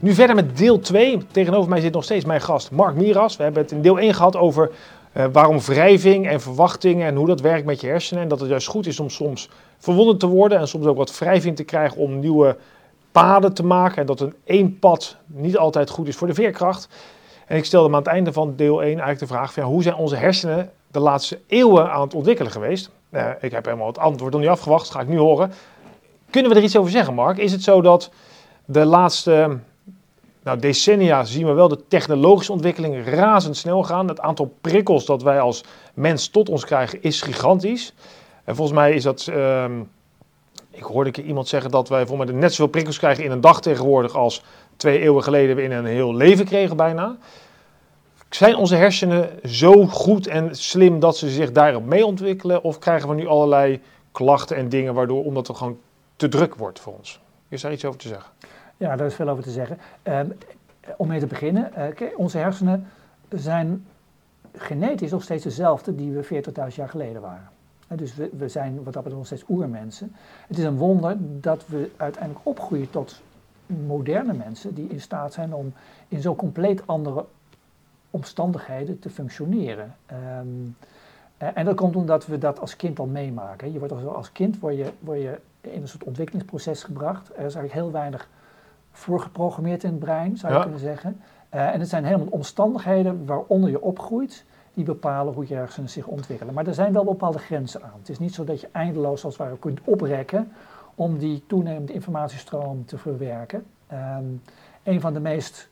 nu verder met deel 2. Tegenover mij zit nog steeds mijn gast Mark Miras. We hebben het in deel 1 gehad over uh, waarom wrijving en verwachtingen en hoe dat werkt met je hersenen. En dat het juist goed is om soms verwonderd te worden en soms ook wat wrijving te krijgen om nieuwe paden te maken. En dat een één pad niet altijd goed is voor de veerkracht. En ik stelde me aan het einde van deel 1 eigenlijk de vraag van hoe zijn onze hersenen de laatste eeuwen aan het ontwikkelen geweest? Uh, ik heb helemaal het antwoord nog niet afgewacht, dat ga ik nu horen. Kunnen we er iets over zeggen, Mark? Is het zo dat de laatste nou, decennia zien we wel de technologische ontwikkeling razendsnel gaan. Het aantal prikkels dat wij als mens tot ons krijgen is gigantisch. En volgens mij is dat. Um, ik hoorde iemand zeggen dat wij volgens mij net zoveel prikkels krijgen in een dag tegenwoordig als twee eeuwen geleden we in een heel leven kregen bijna. Zijn onze hersenen zo goed en slim dat ze zich daarop mee ontwikkelen? Of krijgen we nu allerlei klachten en dingen waardoor, omdat het gewoon te druk wordt voor ons? Is daar iets over te zeggen? Ja, daar is veel over te zeggen. Um, om mee te beginnen, uh, onze hersenen zijn genetisch nog steeds dezelfde die we 40.000 jaar geleden waren. Dus we, we, zijn wat dat betreft nog steeds oermensen. Het is een wonder dat we uiteindelijk opgroeien tot moderne mensen die in staat zijn om in zo compleet andere omstandigheden te functioneren. Um, en dat komt omdat we dat als kind al meemaken. Je wordt als, als kind word je, word je in een soort ontwikkelingsproces gebracht. Er is eigenlijk heel weinig voor geprogrammeerd in het brein, zou je ja. kunnen zeggen. Uh, en het zijn helemaal omstandigheden waaronder je opgroeit, die bepalen hoe je hersenen zich ontwikkelen. Maar er zijn wel bepaalde grenzen aan. Het is niet zo dat je eindeloos als het ware kunt oprekken om die toenemende informatiestroom te verwerken. Um, een van de meest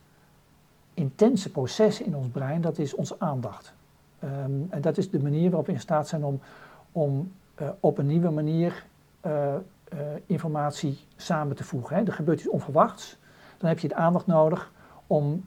intense processen in ons brein, dat is onze aandacht. Um, en dat is de manier waarop we in staat zijn om, om uh, op een nieuwe manier uh, uh, informatie samen te voegen. Hè. Er gebeurt iets onverwachts, dan heb je de aandacht nodig om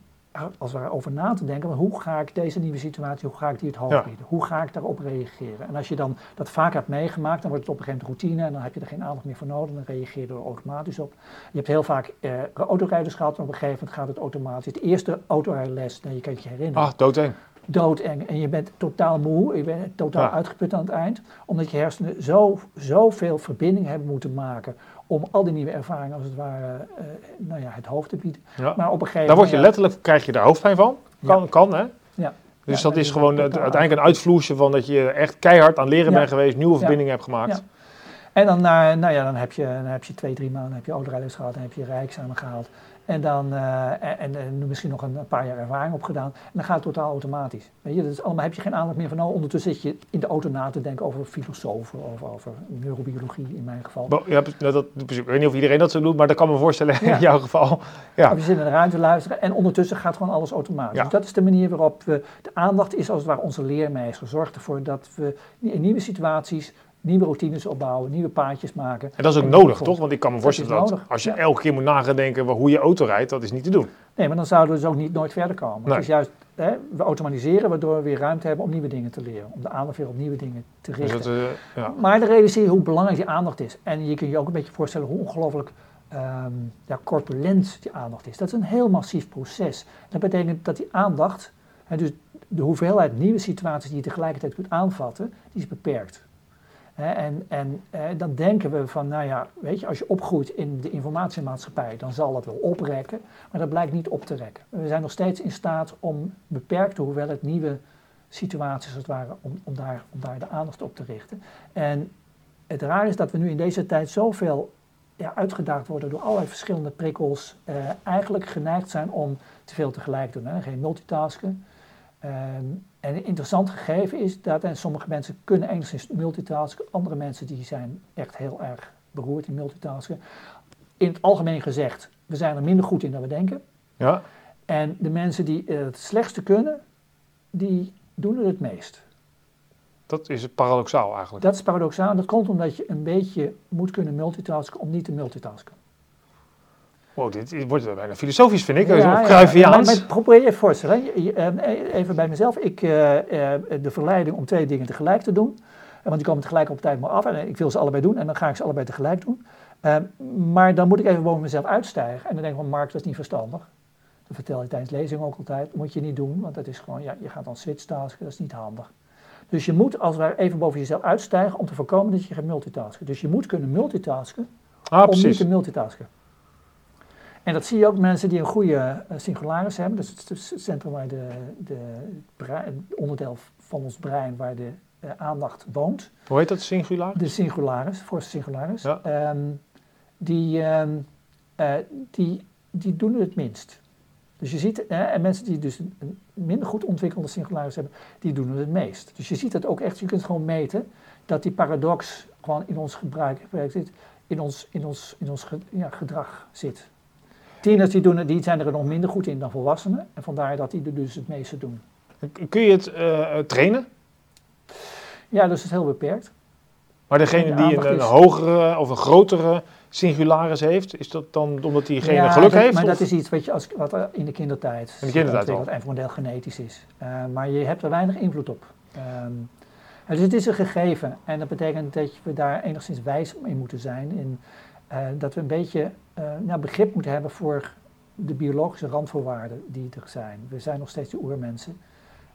als het ware over na te denken, hoe ga ik deze nieuwe situatie, hoe ga ik die het hoofd bieden? Ja. Hoe ga ik daarop reageren? En als je dan dat vaak hebt meegemaakt, dan wordt het op een gegeven moment routine en dan heb je er geen aandacht meer voor nodig, dan reageer je er automatisch op. Je hebt heel vaak eh, autorijders gehad en op een gegeven moment gaat het automatisch. De eerste autorijles, nou, je kan je herinneren. Ah, doodeng doodeng en je bent totaal moe, je bent totaal ja. uitgeput aan het eind, omdat je hersenen zo, zoveel verbinding hebben moeten maken om al die nieuwe ervaringen als het ware uh, nou ja, het hoofd te bieden. Ja. Maar op een gegeven Daar word je letterlijk, krijg je daar hoofdpijn van, kan, kan hè? Ja. Dus dat is gewoon het, uiteindelijk een uitvloeisje van dat je echt keihard aan leren bent geweest, nieuwe verbindingen hebt gemaakt. En dan, uh, nou ja, dan heb je, dan heb je twee, drie maanden heb je gehad, dan heb je rijksamen gehaald. En dan uh, en, en, misschien nog een paar jaar ervaring opgedaan. En dan gaat het totaal automatisch. Weet je, dat is allemaal, heb je geen aandacht meer van nodig. Ondertussen zit je in de auto na te denken over filosofen, over, over neurobiologie in mijn geval. Ja, dat, ik weet niet of iedereen dat zo doet, maar dat kan me voorstellen ja. in jouw geval. Ja. Of je zit in de ruimte luisteren en ondertussen gaat gewoon alles automatisch. Ja. Dus dat is de manier waarop we, de aandacht is als het ware onze leermeester. Zorgt ervoor dat we in nieuwe situaties nieuwe routines opbouwen, nieuwe paadjes maken. En dat is ook nodig, toch? Want ik kan me voorstellen dat, dat als je ja. elke keer moet nadenken hoe je auto rijdt, dat is niet te doen. Nee, maar dan zouden we dus ook niet nooit verder komen. Nee. Het is juist, hè, we automatiseren waardoor we weer ruimte hebben om nieuwe dingen te leren. Om de aandacht weer op nieuwe dingen te richten. Dus dat, uh, ja. Maar de realiseer hoe belangrijk die aandacht is. En je kunt je ook een beetje voorstellen hoe ongelooflijk um, ja, corpulent die aandacht is. Dat is een heel massief proces. Dat betekent dat die aandacht, hè, dus de hoeveelheid nieuwe situaties die je tegelijkertijd kunt aanvatten, die is beperkt. En, en dan denken we van, nou ja, weet je, als je opgroeit in de informatiemaatschappij, dan zal dat wel oprekken, maar dat blijkt niet op te rekken. We zijn nog steeds in staat om beperkte hoeveelheid nieuwe situaties, als het ware, om, om, daar, om daar de aandacht op te richten. En het raar is dat we nu in deze tijd zoveel ja, uitgedaagd worden door allerlei verschillende prikkels, eh, eigenlijk geneigd zijn om te veel tegelijk te doen. Hè? Geen multitasken. Um, en een interessant gegeven is dat en sommige mensen kunnen enigszins multitasken, andere mensen die zijn echt heel erg beroerd in multitasken. In het algemeen gezegd, we zijn er minder goed in dan we denken. Ja. En de mensen die het slechtste kunnen, die doen het het meest. Dat is paradoxaal eigenlijk. Dat is paradoxaal. Dat komt omdat je een beetje moet kunnen multitasken om niet te multitasken. Wow, dit wordt bijna filosofisch, vind ik. Ja, ja, Cruyffiaans. maar, maar probeer je even voorstellen. je- eh, Even bij mezelf. Ik, eh, eh, de verleiding om twee dingen tegelijk te doen. Eh, Want die komen tegelijk op tijd maar af. En ik wil ze allebei doen. En dan ga ik ze allebei tegelijk doen. Eh, maar dan moet ik even boven mezelf uitstijgen. En dan denk ik van, Mark, dat is niet verstandig. Dat vertel je tijdens lezing ook altijd. moet je niet doen. Want dat is gewoon, ja, je gaat dan switchtasken. Dat is niet handig. Dus je moet als ware even boven jezelf uitstijgen om te voorkomen dat je gaat multitasken. Dus je moet kunnen multitasken Ah, om niet te multitasken. En dat zie je ook mensen die een goede eh, singularis hebben. Dus het centrum waar de, de brein- het onderdeel van ons brein waar de eh, aandacht woont. Hoe heet dat, singulaar? De singularis, voorste singularis. Ja. ehm, die, ehm, eh, die, die doen het minst. Dus je ziet, eh, en mensen die dus een minder goed ontwikkelde singularis hebben, die doen het het meest. Dus je ziet het ook echt, je kunt gewoon meten, dat die paradox gewoon in ons gebruik zit, in ons, in ons, in ons ja, gedrag zit. Tieners die, doen, het- die zijn er nog minder goed in dan volwassenen. En vandaar dat die er dus het meeste doen. Kun je het eh, trainen? Ja, dus het is heel beperkt. Maar degene De die een, een is- hogere of een grotere singularis heeft, is dat dan omdat diegene Ja, geluk dat- heeft? Maar of- dat is iets wat, je als, wat in de kindertijd In de kindertijd deel genetisch is. Eh, maar je hebt er weinig invloed op. Ehm, dus het is een gegeven. En dat betekent dat we daar enigszins wijs in moeten zijn. In, eh, dat we een beetje nou, begrip moeten hebben voor de biologische randvoorwaarden die er zijn. We zijn nog steeds de oermensen.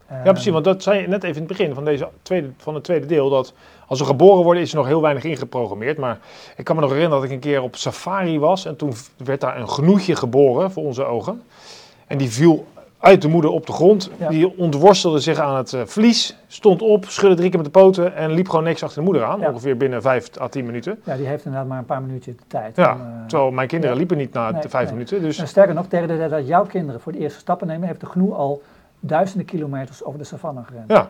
Ja, precies, want dat zei je net even in het begin van, deze tweede, van het tweede deel. Dat als we geboren worden is er nog heel weinig ingeprogrammeerd. Maar ik kan me nog herinneren dat ik een keer op safari was. En toen werd daar een genoetje geboren voor onze ogen. En die viel uit de moeder op de grond. Ja. Die ontworstelde zich aan het eh, vlies. Stond op, schudde drie keer met de poten. En liep gewoon niks achter de moeder aan. Ja. Ongeveer binnen vijf à tien minuten. Ja, die heeft inderdaad maar een paar minuutjes de tijd. Ja, om, eh, Terwijl mijn kinderen ja. liepen niet na Nee, de vijf nee. minuten. Dus En sterker nog, tegen de tijd dat jouw kinderen voor de eerste stappen nemen, heeft de gnoe al duizenden kilometers over de savanne gerend. ja,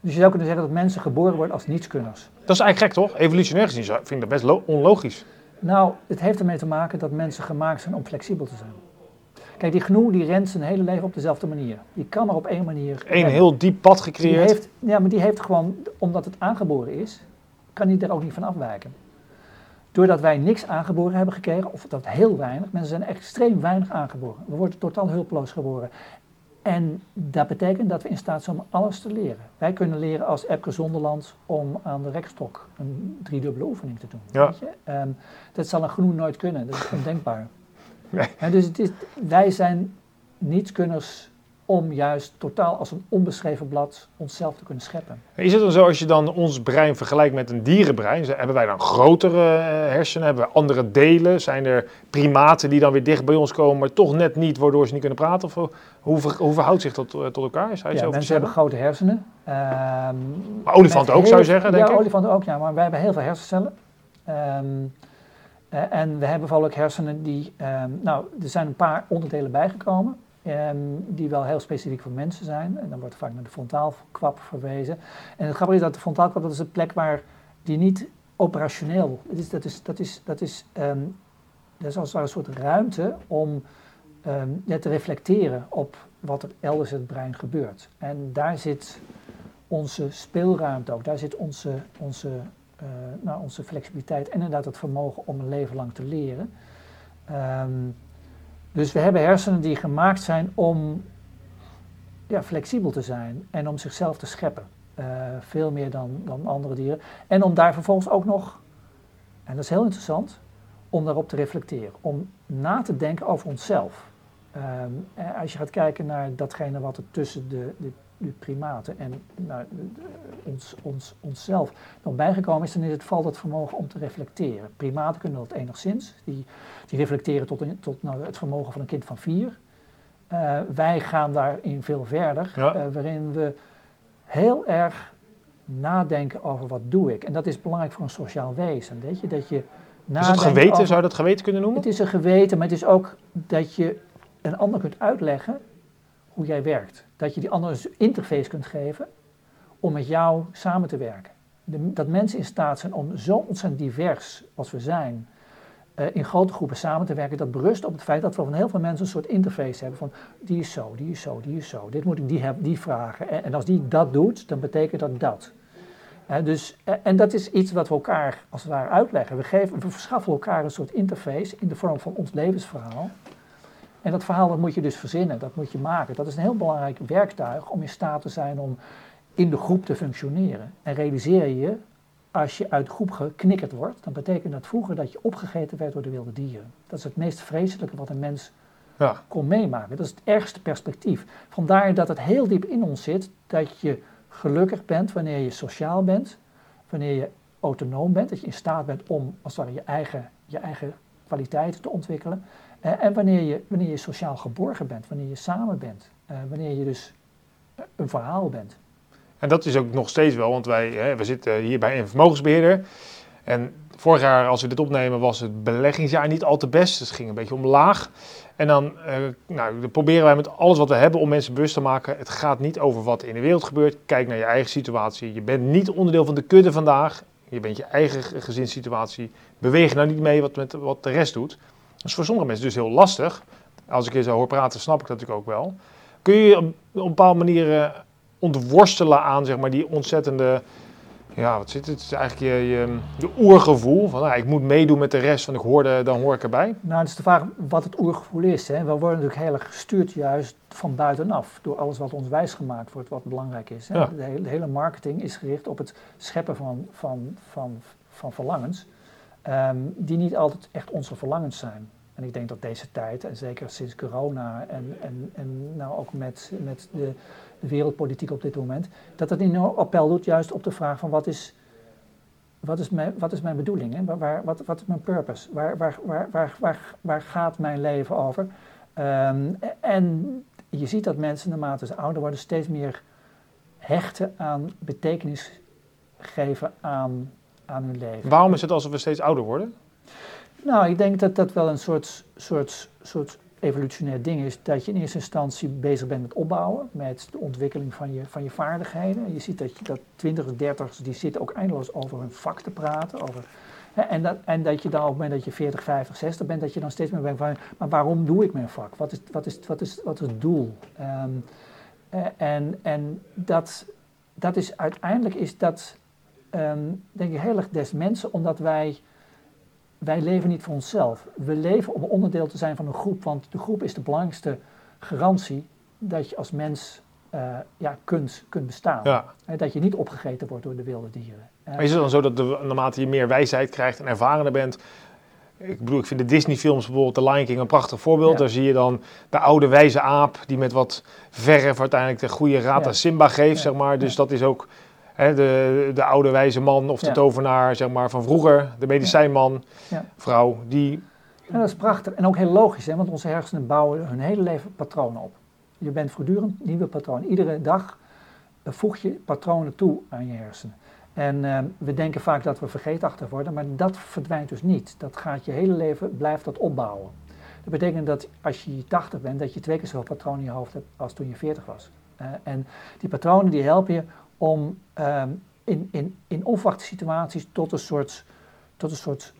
Dus je zou kunnen zeggen dat mensen geboren worden als nietskunners. dat is eigenlijk gek toch? Evolutionair gezien vind ik dat best lo- onlogisch. Nou, het heeft ermee te maken dat mensen gemaakt zijn om flexibel te zijn. Kijk, die gnoe die rent zijn hele leven op dezelfde manier. Die kan maar op één manier. Eén heel diep pad die gecreëerd. heeft, Ja, maar die heeft gewoon, omdat het aangeboren is, kan die er ook niet van afwijken. Doordat wij niks aangeboren hebben gekregen, of dat heel weinig, mensen zijn extreem weinig aangeboren. We worden totaal hulpeloos geboren. En dat betekent dat we in staat zijn om alles te leren. Wij kunnen leren als Epke Zonderland om aan de rekstok een driedubbele oefening te doen. Ja. Weet je? Ehm, dat zal een groen nooit kunnen, dat is ondenkbaar. Nee. En dus het is, wij zijn nietskunners om juist totaal als een onbeschreven blad onszelf te kunnen scheppen. Is het dan zo als je dan ons brein vergelijkt met een dierenbrein? Hebben wij dan grotere eh, hersenen? Hebben we andere delen? Zijn er primaten die dan weer dicht bij ons komen, maar toch net niet, waardoor ze niet kunnen praten? Of hoe- ver- hoe verhoudt zich dat eh, tot elkaar? Zou je Ja, mensen hebben grote hersenen. Ehm, Maar olifanten ook, zou je zeggen, denk ja, ik? olifanten ook, ja. Maar wij hebben heel veel hersencellen. Ehm, eh, en we hebben vooral ook hersenen die... ehm, nou, er zijn een paar onderdelen bijgekomen. ehm, die wel heel specifiek voor mensen zijn. En dan wordt vaak naar de frontaalkwap verwezen. En het grappige is dat de frontaalkwap, dat is een plek waar die niet operationeel... Dat is, dat is, dat is, dat is, ehm, dat is als het ware een soort ruimte om ja, te reflecteren op wat er elders in het brein gebeurt. En daar zit onze speelruimte ook. Daar zit onze, onze, eh, nou, onze flexibiliteit en inderdaad het vermogen om een leven lang te leren. Ehm, dus we hebben hersenen die gemaakt zijn om ja, flexibel te zijn en om zichzelf te scheppen. Eh, veel meer dan, dan andere dieren. En om daar vervolgens ook nog, en dat is heel interessant, om daarop te reflecteren. Om na te denken over onszelf. Ehm, eh, als je gaat kijken naar datgene wat er tussen de, de, de primaten en nou, ons, ons, onszelf nog bijgekomen is, dan is het vooral dat vermogen om te reflecteren. Primaten kunnen dat enigszins. Die, die reflecteren tot, een- tot nou, het vermogen van een kind van vier. Eh, wij gaan daarin veel verder, Ja. eh, waarin we heel erg nadenken over wat doe ik. En dat is belangrijk voor een sociaal wezen, weet je, dat je Is nadenkt het geweten, over- zou je dat geweten kunnen noemen? het is een geweten, maar het is ook dat je een ander kunt uitleggen hoe jij werkt. Dat je die ander een interface kunt geven om met jou samen te werken. Dat mensen in staat zijn om zo ontzettend divers als we zijn, eh, in grote groepen samen te werken, dat berust op het feit dat we van heel veel mensen een soort interface hebben van die is zo, die is zo, die is zo, dit moet ik die, heb, die vragen. En, als die dat doet, dan betekent dat dat. dus, en dat is iets wat we elkaar als het ware uitleggen. We, geven, we verschaffen elkaar een soort interface in de vorm van ons levensverhaal. En dat verhaal dat moet je dus verzinnen, dat moet je maken. Dat is een heel belangrijk werktuig om in staat te zijn om in de groep te functioneren. En realiseer je, als je uit de groep geknikkerd wordt, dan betekent dat vroeger dat je opgegeten werd door de wilde dieren. Dat is het meest vreselijke wat een mens ja. kon meemaken. Dat is het ergste perspectief. Vandaar dat het heel diep in ons zit dat je gelukkig bent wanneer je sociaal bent, wanneer je autonoom bent, dat je in staat bent om als het ware je eigen, je eigen kwaliteiten te ontwikkelen. Uh, en wanneer je, wanneer je sociaal geborgen bent, wanneer je samen bent, uh, wanneer je dus een verhaal bent. En dat is ook nog steeds wel, want wij hè, we zitten hier bij een vermogensbeheerder. En vorig jaar, als we dit opnemen, was het beleggingsjaar niet al te best. Dus het ging een beetje omlaag. En dan, nou, proberen wij met alles wat we hebben om mensen bewust te maken. Het gaat niet over wat in de wereld gebeurt. Kijk naar je eigen situatie. Je bent niet onderdeel van de kudde vandaag. Je bent je eigen gezinssituatie. Beweeg nou niet mee wat, met, wat de rest doet. Dat is voor sommige mensen dus heel lastig. Als ik je zo hoor praten, snap ik dat natuurlijk ook wel. Kun je op, op een bepaalde manier ontworstelen aan zeg maar, die ontzettende ja, wat zit het? Het is eigenlijk je, je, je oergevoel van nou, ik moet meedoen met de rest, want ik hoorde, dan hoor ik erbij. Nou, het is de vraag wat het oergevoel is. Hè. We worden natuurlijk heel erg gestuurd juist van buitenaf door alles wat ons wijsgemaakt wordt, wat belangrijk is. Hè. De, hele, de, hele, marketing is gericht op het scheppen van, van, van, van verlangens, um, die niet altijd echt onze verlangens zijn. En ik denk dat deze tijd, en zeker sinds corona en, en, en nou ook met, met de de wereldpolitiek op dit moment, dat het een appel doet juist op de vraag van wat is, wat is, mijn, wat is mijn bedoeling, hè? Waar, wat, wat is mijn purpose, waar, waar, waar, waar, waar, waar gaat mijn leven over? Um, en je ziet dat mensen naarmate ze ouder worden steeds meer hechten aan betekenis geven aan, aan hun leven. Waarom is het alsof we steeds ouder worden? Nou, ik denk dat dat wel een soort, soort, soort evolutionair ding is dat je in eerste instantie bezig bent met opbouwen, met de ontwikkeling van je, van je vaardigheden. Je ziet dat, je, dat 20, 30 die zitten ook eindeloos over hun vak te praten. Over, hè, en, dat, en dat je dan op het moment dat je 40, 50, 60 bent, dat je dan steeds meer bent van, maar waarom doe ik mijn vak? Wat is, wat is, wat is, wat is het doel? Um, en en dat, dat is uiteindelijk is dat, um, denk ik, heel erg des mensen, omdat wij wij leven niet voor onszelf. We leven om onderdeel te zijn van een groep, want de groep is de belangrijkste garantie dat je als mens uh, ja, kunt, kunt bestaan. Ja. dat je niet opgegeten wordt door de wilde dieren. maar is het dan zo dat de, naarmate je meer wijsheid krijgt en ervarener bent, ik bedoel, ik vind de Disney-films bijvoorbeeld, The Lion King, een prachtig voorbeeld. Daar zie je dan de oude wijze aap die met wat verf uiteindelijk de goede raad aan Simba geeft, zeg maar. Dus dat is ook de, de oude wijze man of de tovenaar zeg maar, van vroeger, de medicijnman, ja. vrouw, die... Dat is prachtig en ook heel logisch, hè, want onze hersenen bouwen hun hele leven patronen op. Je bent voortdurend nieuwe patronen. Iedere dag eh, voeg je patronen toe aan je hersenen. En uh, we denken vaak dat we vergeetachtig worden, maar dat verdwijnt dus niet. Dat gaat je hele leven, blijft dat opbouwen. Dat betekent dat als je 80 bent, dat je twee keer zoveel patronen in je hoofd hebt als toen je 40 was. Uh, en die patronen die helpen je om um, in, in, in onverwachte situaties tot een soort, tot een soort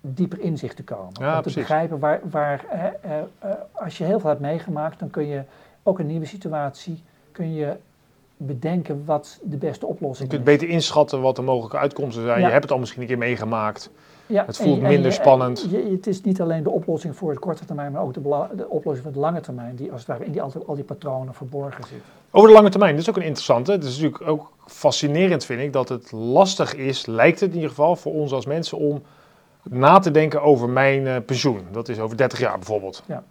dieper inzicht te komen. om te begrijpen waar, waar eh, eh, eh, als je heel veel hebt meegemaakt, dan kun je ook een nieuwe situatie, kun je bedenken wat de beste oplossing is. Je kunt beter inschatten wat de mogelijke uitkomsten zijn. Je hebt het al misschien een keer meegemaakt. Ja, het voelt minder spannend. Je, het is niet alleen de oplossing voor de korte termijn, maar ook de, de oplossing voor de lange termijn, die als het ware in die, al, al die patronen verborgen zit. Over de lange termijn, dat is ook een interessante. Het is natuurlijk ook fascinerend, vind ik, dat het lastig is, lijkt het in ieder geval, voor ons als mensen om na te denken over mijn uh, pensioen. Dat is over 30 jaar bijvoorbeeld. Ja.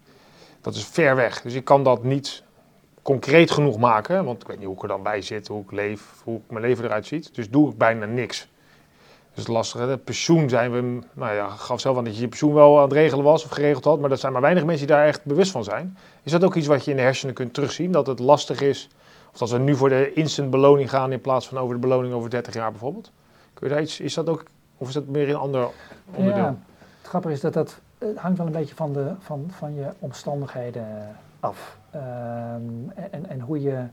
Dat is ver weg. Dus ik kan dat niet concreet genoeg maken, want ik weet niet hoe ik er dan bij zit, hoe ik leef, hoe mijn leven eruit ziet. Dus doe ik bijna niks. Dus het lastige, pensioen zijn we, nou ja, gaf zelf aan dat je je pensioen wel aan het regelen was of geregeld had, maar dat zijn maar weinig mensen die daar echt bewust van zijn. Is dat ook iets wat je in de hersenen kunt terugzien, dat het lastig is, of dat we nu voor de instant beloning gaan in plaats van over de beloning over 30 jaar bijvoorbeeld? Kun je daar iets, is dat ook, of is dat meer een ander onderdeel? Ja, het grappige is dat dat het hangt wel een beetje van, de, van, van je omstandigheden af. Ehm, en, en hoe je,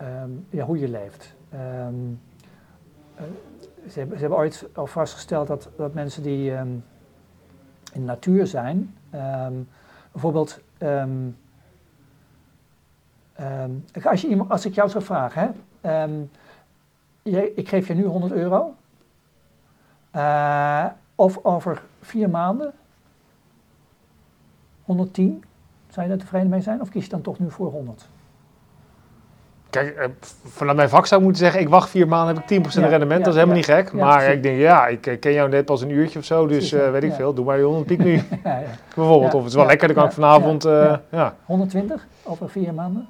um, ja, hoe je leeft. Um, ze, hebben, ze hebben ooit al vastgesteld dat, dat mensen die in de natuur zijn, bijvoorbeeld, als, je, als ik jou zou vragen, hè, ik geef je nu 100 euro. Uh, of over vier maanden 110. Zou je daar tevreden mee zijn? Of kies je dan toch nu voor 100? Kijk, eh, vanuit mijn vak zou ik moeten zeggen, ik wacht vier maanden, heb ik 10% ja, rendement. Ja, dat is helemaal niet gek. maar ik denk, ja, ik eh, ken jou net pas een uurtje of zo, dus uh, weet ik veel. Doe maar je 100 piek nu. Bijvoorbeeld, of het is wel lekker, dan kan ik vanavond... Uh, ja. 120 over vier maanden.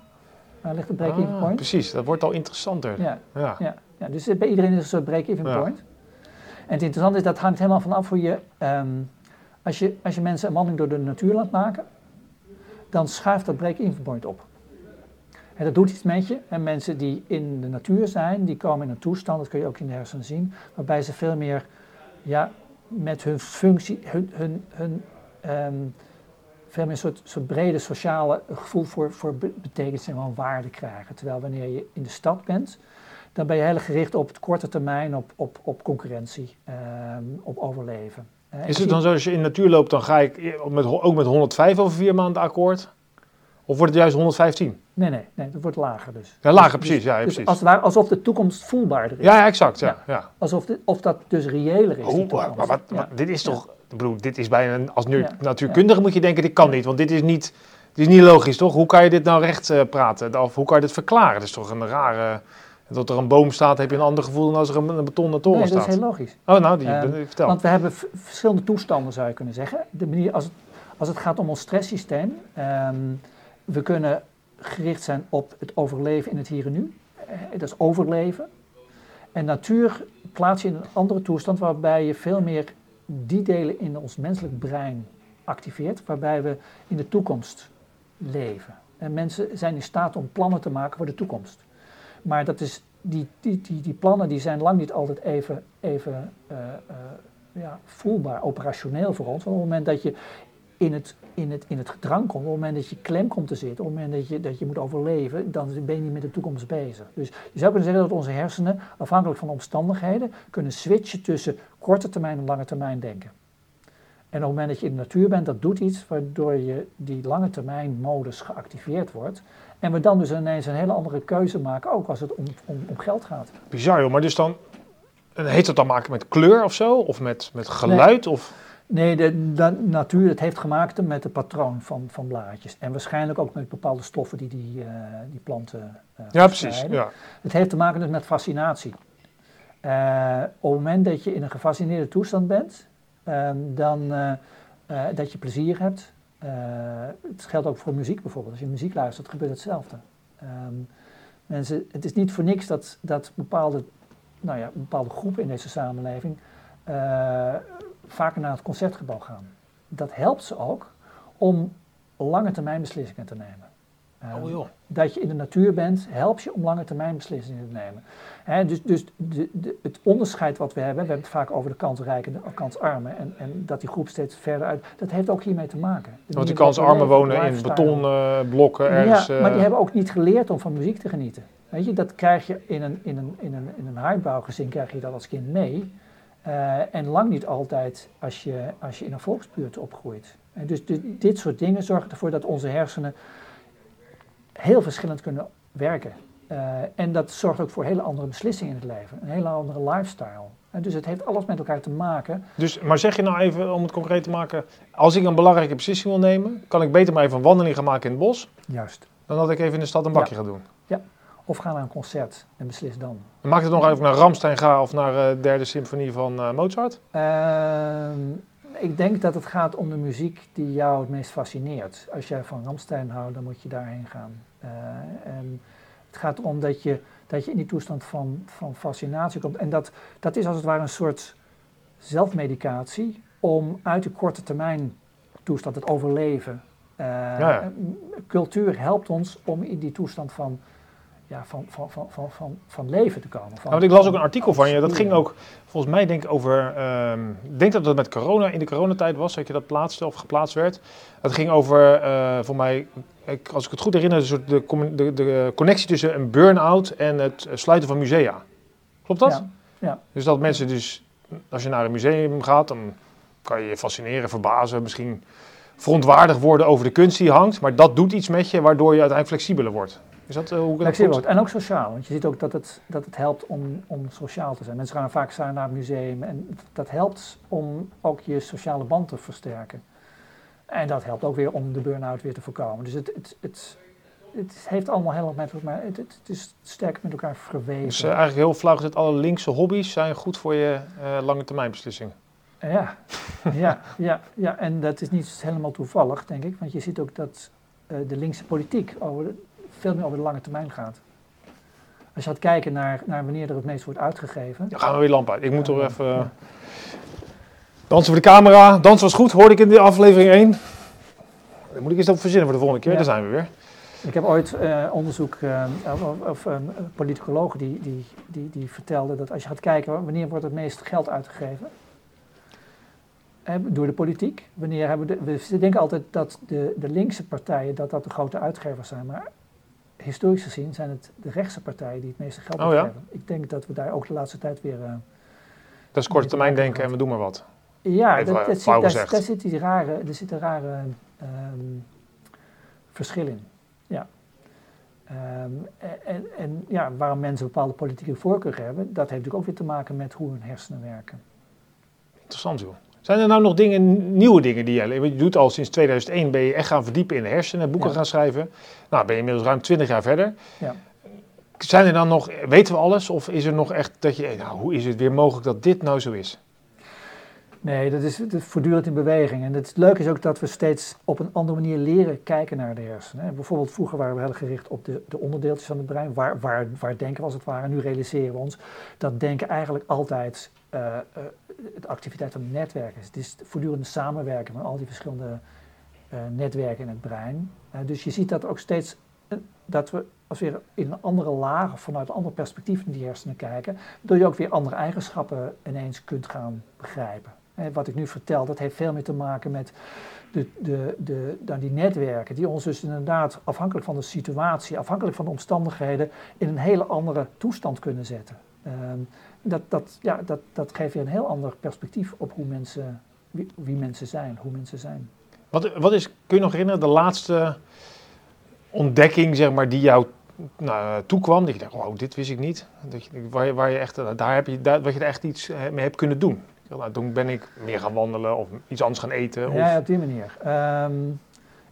Waar ligt de break-even ah, point? Precies, dat wordt al interessanter. Ja, ja. ja. dus bij iedereen is een soort break-even point. En het interessante is, dat hangt helemaal vanaf hoe je... Um, als je, als je mensen een wandeling door de natuur laat maken, dan schuift dat break-even point op. En dat doet iets met je. En mensen die in de natuur zijn, die komen in een toestand, dat kun je ook in de hersenen zien, waarbij ze veel meer ja, met hun functie, hun, hun, hun um, veel meer een soort, soort brede sociale gevoel voor, voor betekenis en waarde krijgen. Terwijl wanneer je in de stad bent, dan ben je heel gericht op het korte termijn, op, op, op concurrentie, um, op overleven. Is het dan zo, als je in de natuur loopt, dan ga ik met, ook met 105 over vier maanden akkoord? Of wordt het juist 115? Nee, nee, nee, dat wordt lager dus. Ja, lager, dus, precies. Ja, dus precies. Als alsof de toekomst voelbaarder is. Ja, exact. Ja, ja. Alsof of dat dus reëler is. Oh, maar, wat, dit is toch, ik bedoel, dit is bijna, een, als nu, natuurkundige moet je denken, dit kan niet, want dit is niet, dit is niet logisch, toch? Hoe kan je dit nou recht uh, praten? Of hoe kan je dit verklaren? Dat is toch een rare... Dat er een boom staat, heb je een ander gevoel dan als er een, een betonnen toren nee, staat. dat is heel logisch. Oh, nou, die, um, vertel. Want we hebben verschillende toestanden, zou je kunnen zeggen. De manier, als, het, als het gaat om ons stresssysteem, um, we kunnen gericht zijn op het overleven in het hier en nu. Eh, dat is overleven. En natuur plaats je in een andere toestand waarbij je veel meer die delen in ons menselijk brein activeert, waarbij we in de toekomst leven. En mensen zijn in staat om plannen te maken voor de toekomst. Maar dat is, die, die, die, die plannen die zijn lang niet altijd even, even uh, uh, ja, voelbaar, operationeel voor ons. Want op het moment dat je in het, in, het, in het gedrang komt, op het moment dat je klem komt te zitten, op het moment dat je, dat je moet overleven, dan ben je niet met de toekomst bezig. Dus je zou kunnen zeggen dat onze hersenen, afhankelijk van de omstandigheden, kunnen switchen tussen korte termijn en lange termijn denken. En op het moment dat je in de natuur bent, dat doet iets waardoor je die lange termijn modus geactiveerd wordt. En we dan dus ineens een hele andere keuze maken, ook als het om, om, om geld gaat. Bizar joh, maar dus dan, heeft dat dan maken met kleur of zo? Of met, met geluid? Nee. Of? Nee, de, de, natuur het heeft gemaakt met het patroon van, van blaadjes. En waarschijnlijk ook met bepaalde stoffen die die, uh, die planten uh, Ja, precies. Ja. Het heeft te maken dus met fascinatie. Uh, op het moment dat je in een gefascineerde toestand bent, ehm, dan dat je plezier hebt. Het geldt ook voor muziek bijvoorbeeld. Als je muziek luistert, gebeurt hetzelfde. Um, mensen, het is niet voor niks dat, dat bepaalde, nou ja, bepaalde groepen in deze samenleving vaker naar het concertgebouw gaan. Dat helpt ze ook om lange termijn beslissingen te nemen. Oh joh. Dat je in de natuur bent, helpt je om lange termijn beslissingen te nemen. He, dus dus de, de, het onderscheid wat we hebben, we hebben het vaak over de kansrijke en de kansarmen, en, en dat die groep steeds verder uit, dat heeft ook hiermee te maken. De Want die kansarmen wonen in betonblokken uh, ergens. Ja, maar die hebben ook niet geleerd om van muziek te genieten. Weet je, dat krijg je in een, in een, in een, in een krijg je dat als kind mee. Uh, en lang niet altijd als je, als je in een volksbuurt opgroeit. En dus dit, dit soort dingen zorgen ervoor dat onze hersenen heel verschillend kunnen werken. Uh, en dat zorgt ook voor hele andere beslissingen in het leven, een hele andere lifestyle. En dus het heeft alles met elkaar te maken. Dus, maar zeg je nou even, om het concreet te maken, als ik een belangrijke beslissing wil nemen, kan ik beter maar even een wandeling gaan maken in het bos? Juist. Dan dat ik even in de stad een bakje ja. ga doen? Ja, of ga naar een concert en beslis dan. Maakt het nog even naar Ramstein ga of naar de uh, derde symfonie van uh, Mozart? Ik denk dat het gaat om de muziek die jou het meest fascineert. Als jij van Ramstein houdt, dan moet je daarheen gaan. Uh, en het gaat erom dat je, dat je in die toestand van, van fascinatie komt. En dat, dat is als het ware een soort zelfmedicatie om uit de korte termijn toestand, het overleven. Uh, ja. Cultuur helpt ons om in die toestand van ja, van, van, van, van, van, van leven te komen. Van, want ik las ook een artikel van je, dat ging ook volgens mij denk ik over, um, ik denk dat het met corona, in de coronatijd was, dat je dat plaatste of geplaatst werd. Het ging over, uh, voor mij, ik, als ik het goed herinner, de, de, de, de connectie tussen een burn-out en het sluiten van musea. Klopt dat? Ja. ja. Dus dat mensen dus, als je naar een museum gaat, dan kan je je fascineren, verbazen, misschien verontwaardigd worden over de kunst die hangt, maar dat doet iets met je waardoor je uiteindelijk flexibeler wordt. Is dat uh, hoe wordt. En ook sociaal, want je ziet ook dat het, dat het helpt om, om sociaal te zijn. Mensen gaan vaak samen naar het museum en dat helpt om ook je sociale band te versterken. En dat helpt ook weer om de burn-out weer te voorkomen. Dus het, het, het, het heeft allemaal helemaal met elkaar, het, het, is sterk met elkaar verweven. Dus uh, eigenlijk heel flauw gezegd, alle linkse hobby's zijn goed voor je uh, lange termijn beslissingen. Ja, ja, ja, ja, en dat is niet helemaal toevallig, denk ik. Want je ziet ook dat uh, de linkse politiek over veel meer over de lange termijn gaat. Als je gaat kijken naar, naar wanneer er het meest wordt uitgegeven. Dan gaan we weer lamp uit. Ik moet er even... Ja. Dansen voor de camera. Dans was goed, hoorde ik in de aflevering 1. Dan moet ik eens op verzinnen voor de volgende keer. Ja. Daar zijn we weer. Ik heb ooit uh, onderzoek, uh, of, of een politicoloog die, die, die, die vertelde dat als je gaat kijken wanneer wordt het meest geld uitgegeven eh, door de politiek. Wanneer hebben de, we denken altijd dat de, de linkse partijen dat dat de grote uitgevers zijn, maar historisch gezien zijn het de rechtse partijen die het meeste geld oh. Ja? Ik denk dat we daar ook de laatste tijd weer... Uh, dat is korte termijn denken en we doen maar wat. Ja, dat, dat zit, daar, daar, zit die rare, er zit een rare um, verschil in. Ja. Um, en, en, ja, waarom mensen bepaalde politieke voorkeur hebben, dat heeft natuurlijk ook weer te maken met hoe hun hersenen werken. Interessant joh. Zijn er nou nog dingen, nieuwe dingen die jij... Je doet al sinds 2001, ben je echt gaan verdiepen in de hersenen, boeken gaan schrijven. Nou, ben je inmiddels ruim 20 jaar verder. Ja. Zijn er dan nog, weten we alles? Of is er nog echt dat je, nou, hoe is het weer mogelijk dat dit nou zo is? Nee, dat is, dat is voortdurend in beweging. En het leuke is ook dat we steeds op een andere manier leren kijken naar de hersenen. Bijvoorbeeld vroeger waren we heel gericht op de, de onderdeeltjes van het brein, waar, waar, waar denken we als het ware. Nu realiseren we ons dat denken eigenlijk altijd uh, uh, de activiteit van het netwerk is. Het is voortdurende samenwerking van al die verschillende uh, netwerken in het brein. dus je ziet dat ook steeds dat we als we in een andere laag vanuit een ander perspectief naar die hersenen kijken, waardoor je ook weer andere eigenschappen ineens kunt gaan begrijpen. En wat ik nu vertel, dat heeft veel meer te maken met de, de, de, dan die netwerken, die ons dus inderdaad afhankelijk van de situatie, afhankelijk van de omstandigheden, in een hele andere toestand kunnen zetten. Um, dat, dat, ja, dat, dat geeft je een heel ander perspectief op hoe mensen, wie, wie, mensen zijn, hoe mensen zijn. Wat, wat is, kun je nog herinneren, de laatste ontdekking zeg maar, die jou nou, toekwam? Dat je dacht, wow, dit wist ik niet. Dat je, waar, je, waar je echt, daar heb je, daar, wat je er echt iets mee hebt kunnen doen. Nou, toen ben ik meer gaan wandelen of iets anders gaan eten. Of... Ja, op die manier. Um,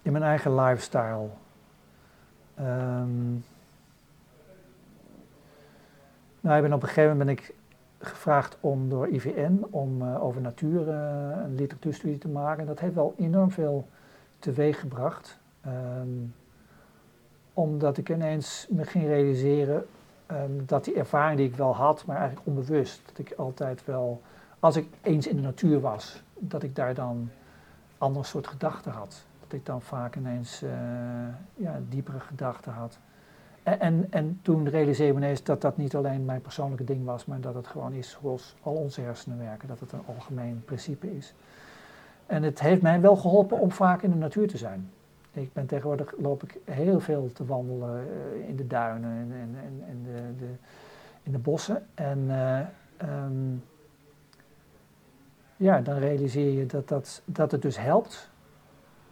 in mijn eigen lifestyle. Um, nou, ik ben op een gegeven moment ben ik gevraagd om door IVN om uh, over natuur uh, een literatuurstudie te maken. Dat heeft wel enorm veel teweeg gebracht. Um, omdat ik ineens me ging realiseren um, dat die ervaring die ik wel had, maar eigenlijk onbewust, dat ik altijd wel, als ik eens in de natuur was, dat ik daar dan ander soort gedachten had. Dat ik dan vaak ineens uh, ja, diepere gedachten had. En, en, en, toen realiseerde ik ineens dat dat niet alleen mijn persoonlijke ding was, maar dat het gewoon is zoals al onze hersenen werken, dat het een algemeen principe is. En het heeft mij wel geholpen om vaak in de natuur te zijn. Ik ben tegenwoordig loop ik heel veel te wandelen uh, in de duinen en, en, en, en de, de, in de bossen. En uh, um, ja, dan realiseer je dat, dat, dat het dus helpt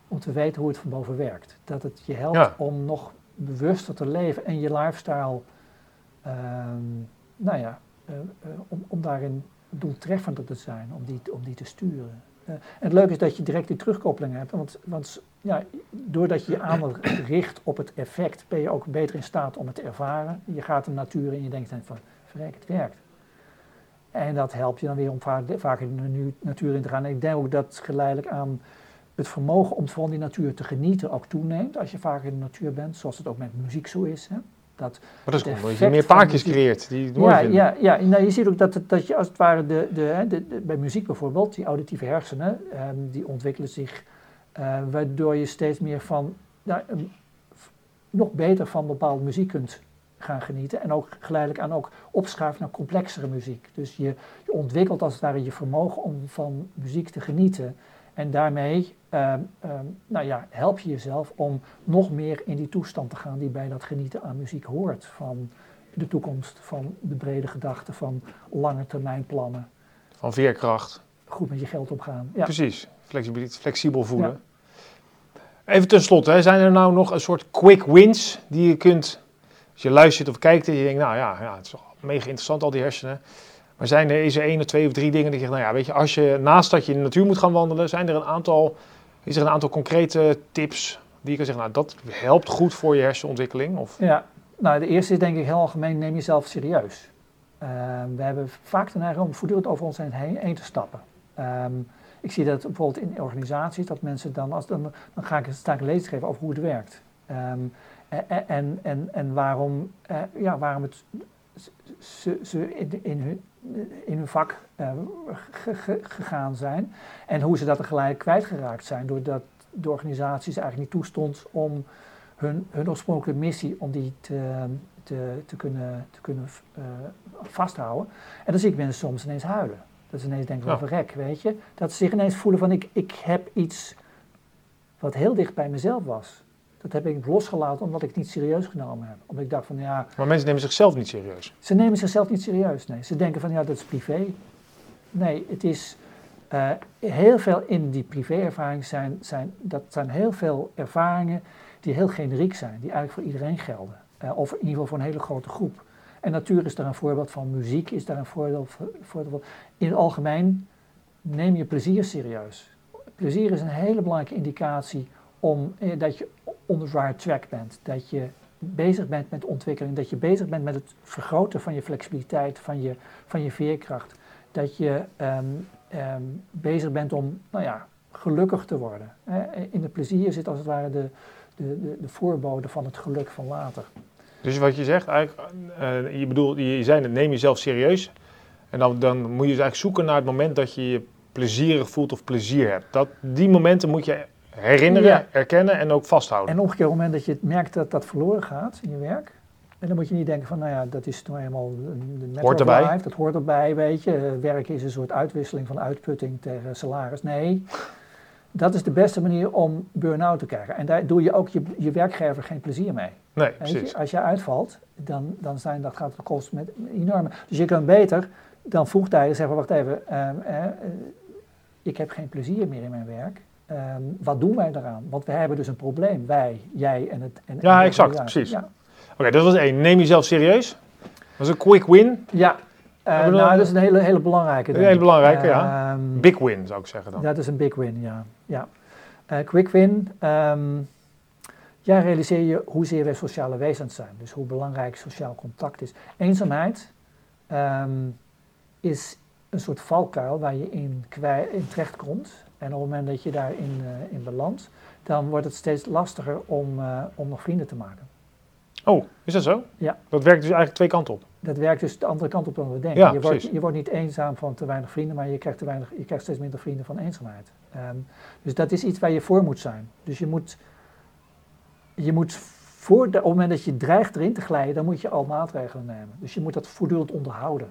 om te weten hoe het van boven werkt. Dat het je helpt ja. om nog bewuster te leven en je lifestyle, um, nou ja, uh, uh, om, om daarin doeltreffender te zijn, om die, om die te sturen. En het leuke is dat je direct die terugkoppeling hebt, want, want ja, doordat je je aandacht richt op het effect, ben je ook beter in staat om het te ervaren. Je gaat de natuur in en je denkt van, verrek, het werkt. En dat helpt je dan weer om vaker de natuur in te gaan. En ik denk ook dat geleidelijk aan het vermogen om van die natuur te genieten ook toeneemt als je vaker in de natuur bent, zoals het ook met muziek zo is. Hè? Dat maar dat is omdat je meer paardjes creëert die ja, ja, ja. Nou, je ziet ook dat, dat je als het ware de, de, de, de bij muziek bijvoorbeeld, die auditieve hersenen, um, die ontwikkelen zich uh, waardoor je steeds meer van, nou, nog beter van bepaalde muziek kunt gaan genieten en ook geleidelijk aan ook opschuiven naar complexere muziek. Dus je, je ontwikkelt als het ware je vermogen om van muziek te genieten en daarmee um, um, nou ja, help je jezelf om nog meer in die toestand te gaan die bij dat genieten aan muziek hoort. Van de toekomst, van de brede gedachten, van lange termijn plannen. Van veerkracht. Goed met je geld opgaan. Ja. Precies, flexibel, flexibel voelen. Ja. Even tenslotte, zijn er nou nog een soort quick wins die je kunt als je luistert of kijkt en je denkt, nou ja, ja het is mega interessant al die hersenen. Maar zijn er, is er één of twee of drie dingen die je zegt, nou ja, weet je, als je naast dat je in de natuur moet gaan wandelen, zijn er een aantal, is er een aantal concrete tips die je kan zeggen, nou dat helpt goed voor je hersenontwikkeling? Of? Ja, nou de eerste is denk ik heel algemeen, neem jezelf serieus. Ehm, we hebben vaak de neiging om voortdurend over ons heen, heen te stappen. Ehm, ik zie dat bijvoorbeeld in organisaties, dat mensen dan, als, dan, dan ga ik, sta ik een lezing geven over hoe het werkt. Ehm, en, en, en, en waarom, uh, ja, waarom het ze, ze in, in, hun, in hun vak uh, gegaan zijn. En hoe ze dat tegelijk kwijtgeraakt zijn, doordat de organisaties eigenlijk niet toestond om hun, hun oorspronkelijke missie, om die te, te, te kunnen, te kunnen uh, vasthouden. En dan zie ik mensen soms ineens huilen. Dat ze ineens denken, ja. verrek, weet je. Dat ze zich ineens voelen van, ik, ik heb iets wat heel dicht bij mezelf was. Dat heb ik losgelaten omdat ik het niet serieus genomen heb. Omdat ik dacht van, ja... Maar mensen nemen zichzelf niet serieus? Ze nemen zichzelf niet serieus, nee. Ze denken van, ja, dat is privé. Nee, het is... Uh, heel veel in die privé-ervaring zijn, zijn, dat zijn heel veel ervaringen die heel generiek zijn, die eigenlijk voor iedereen gelden. Uh, of in ieder geval voor een hele grote groep. En natuur is daar een voorbeeld van, muziek is daar een voorbeeld van. In het algemeen neem je plezier serieus. Plezier is een hele belangrijke indicatie om, eh, dat je on the right track bent. Dat je bezig bent met ontwikkeling, dat je bezig bent met het vergroten van je flexibiliteit, van je, van je veerkracht. Dat je um, um, bezig bent om nou ja, gelukkig te worden. In het plezier zit als het ware de, de, de, de voorbode van het geluk van later. Dus wat je zegt, eigenlijk, uh, je bedoelt, je zei het, neem jezelf serieus. En dan, dan moet je dus eigenlijk zoeken naar het moment dat je je plezierig voelt of plezier hebt. Dat, die momenten moet je herinneren, ja. erkennen en ook vasthouden. En omgekeerd, op het moment dat je merkt dat dat verloren gaat in je werk, en dan moet je niet denken van, nou ja, dat is nou helemaal de hoort erbij. Life, dat hoort erbij, weet je. Werken is een soort uitwisseling van uitputting tegen salaris. Nee, dat is de beste manier om burn-out te krijgen. En daar doe je ook je, je werkgever geen plezier mee. Nee, precies. Je, als je uitvalt, dan, dan zijn, dat gaat het kosten met enorme... Dus je kan beter dan vroegtijdig zeggen, wacht even, uh, uh, ik heb geen plezier meer in mijn werk. Um, wat doen wij daaraan? Want we hebben dus een probleem, wij, jij en het... En, ja, exact, precies. Ja. Oké, okay, dat was één. Neem jezelf serieus. Dat is een quick win. Ja, uh, nou, dat is een hele, hele belangrijke. Een hele belangrijke, uh, ja. Um, big win zou ik zeggen dan. Dat is een big win, ja. ja. Uh, quick win. Um, ja, realiseer je hoezeer wij sociale wezens zijn. Dus hoe belangrijk sociaal contact is. Eenzaamheid um, is een soort valkuil waar je in, in terecht komt. En op het moment dat je daarin uh, in belandt, dan wordt het steeds lastiger om, uh, om nog vrienden te maken. Oh, is dat zo? Ja. Dat werkt dus eigenlijk twee kanten op? Dat werkt dus de andere kant op dan we denken. Ja, je, wordt, je wordt niet eenzaam van te weinig vrienden, maar je krijgt, te weinig, je krijgt steeds minder vrienden van eenzaamheid. Um, dus dat is iets waar je voor moet zijn. Dus je moet, je moet voor de, op het moment dat je dreigt erin te glijden, dan moet je al maatregelen nemen. Dus je moet dat voortdurend onderhouden.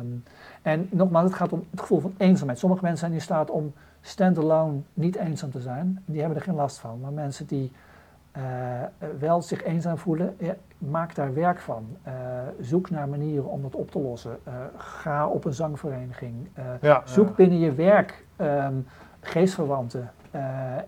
Um, en nogmaals, het gaat om het gevoel van eenzaamheid. Sommige mensen zijn in staat om stand-alone niet eenzaam te zijn. Die hebben er geen last van. Maar mensen die uh, wel zich eenzaam voelen, ja, maak daar werk van. Uh, zoek naar manieren om dat op te lossen. Uh, ga op een zangvereniging. Ja, zoek binnen je werk um, geestverwanten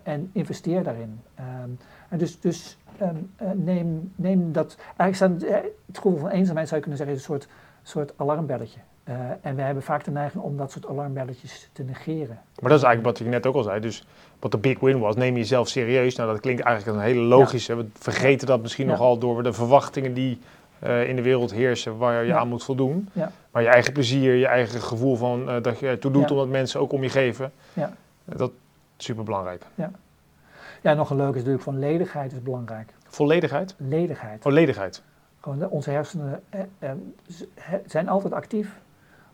en investeer daarin. Um, en dus, dus um, neem, neem dat. Eigenlijk zijn, het gevoel van eenzaamheid zou je kunnen zeggen is een soort, soort alarmbelletje. Uh, en we hebben vaak de neiging om dat soort alarmbelletjes te negeren. Maar dat is eigenlijk wat ik net ook al zei. Dus wat de big win was, neem jezelf serieus. Nou, dat klinkt eigenlijk een hele logische. Ja. We vergeten dat misschien ja. nogal door de verwachtingen die uh, in de wereld heersen, waar je ja. aan moet voldoen. Maar je eigen plezier, je eigen gevoel van uh, dat je ertoe doet omdat mensen ook om je geven. Dat is super belangrijk. Ja. ja, nog een leuke is natuurlijk van ledigheid is belangrijk. Volledigheid? Ledigheid. Oh, ledigheid. Gewoon onze hersenen eh, eh, zijn altijd actief.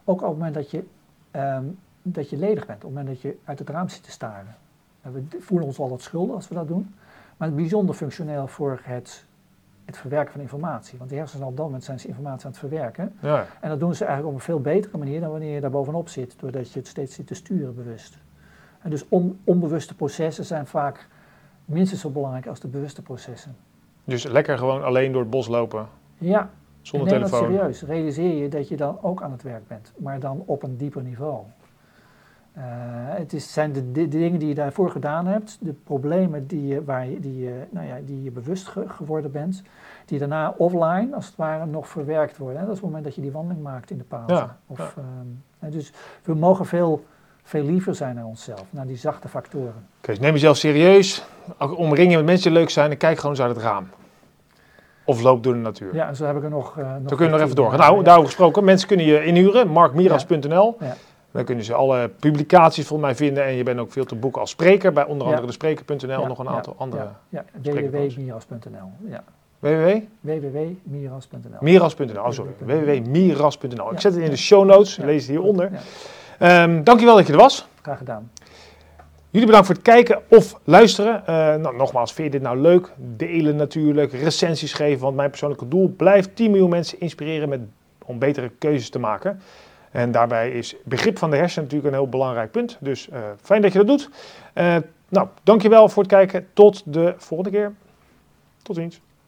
Ook op het moment dat je, um, dat je ledig bent, op het moment dat je uit het raam zit te staren. En we voelen ons wat schuldig als we dat doen, maar het is bijzonder functioneel voor het, het verwerken van informatie. Want de hersenen op dat moment zijn ze informatie aan het verwerken. Ja. En dat doen ze eigenlijk op een veel betere manier dan wanneer je daar bovenop zit, doordat je het steeds zit te sturen bewust. En dus on, onbewuste processen zijn vaak minstens zo belangrijk als de bewuste processen. Dus lekker gewoon alleen door het bos lopen? Ja, zonder neem telefoon. dat serieus. Realiseer je dat je dan ook aan het werk bent, maar dan op een dieper niveau. Uh, het is, zijn de, de, dingen die je daarvoor gedaan hebt, de problemen die je, waar je, die, je, nou ja, die je bewust ge, geworden bent, die daarna offline als het ware nog verwerkt worden. Hè? Dat is het moment dat je die wandeling maakt in de pauze. Ja, of, ja. Um, dus we mogen veel, veel liever zijn naar onszelf, naar die zachte factoren. Oké, okay, dus neem jezelf serieus, omring je met mensen die leuk zijn en kijk gewoon eens uit het raam. Of loop door de natuur. Ja, zo heb ik er nog. Uh, nog dan kun je nog even doorgaan. Nou, daarover gesproken, mensen kunnen je inhuren, markmiras.nl. Ja. Dan kunnen ze alle publicaties volgens mij vinden en je bent ook veel te boeken als spreker bij onder andere de spreker.nl en nog een aantal andere. Ja, ja. www.miras.nl. Ja. www? www.miras.nl. Miras.nl, oh sorry. www.miras.nl. Ik zet het in de show notes, lees het hieronder. Um, dankjewel dat je er was. Graag gedaan. Jullie bedankt voor het kijken of luisteren. Uh, nou, nogmaals, vind je dit nou leuk? Delen natuurlijk, recensies geven, want mijn persoonlijke doel blijft 10 miljoen mensen inspireren met, om betere keuzes te maken. En daarbij is begrip van de hersenen natuurlijk een heel belangrijk punt. Dus uh, fijn dat je dat doet. Uh, nou, dankjewel voor het kijken. Tot de volgende keer. Tot ziens.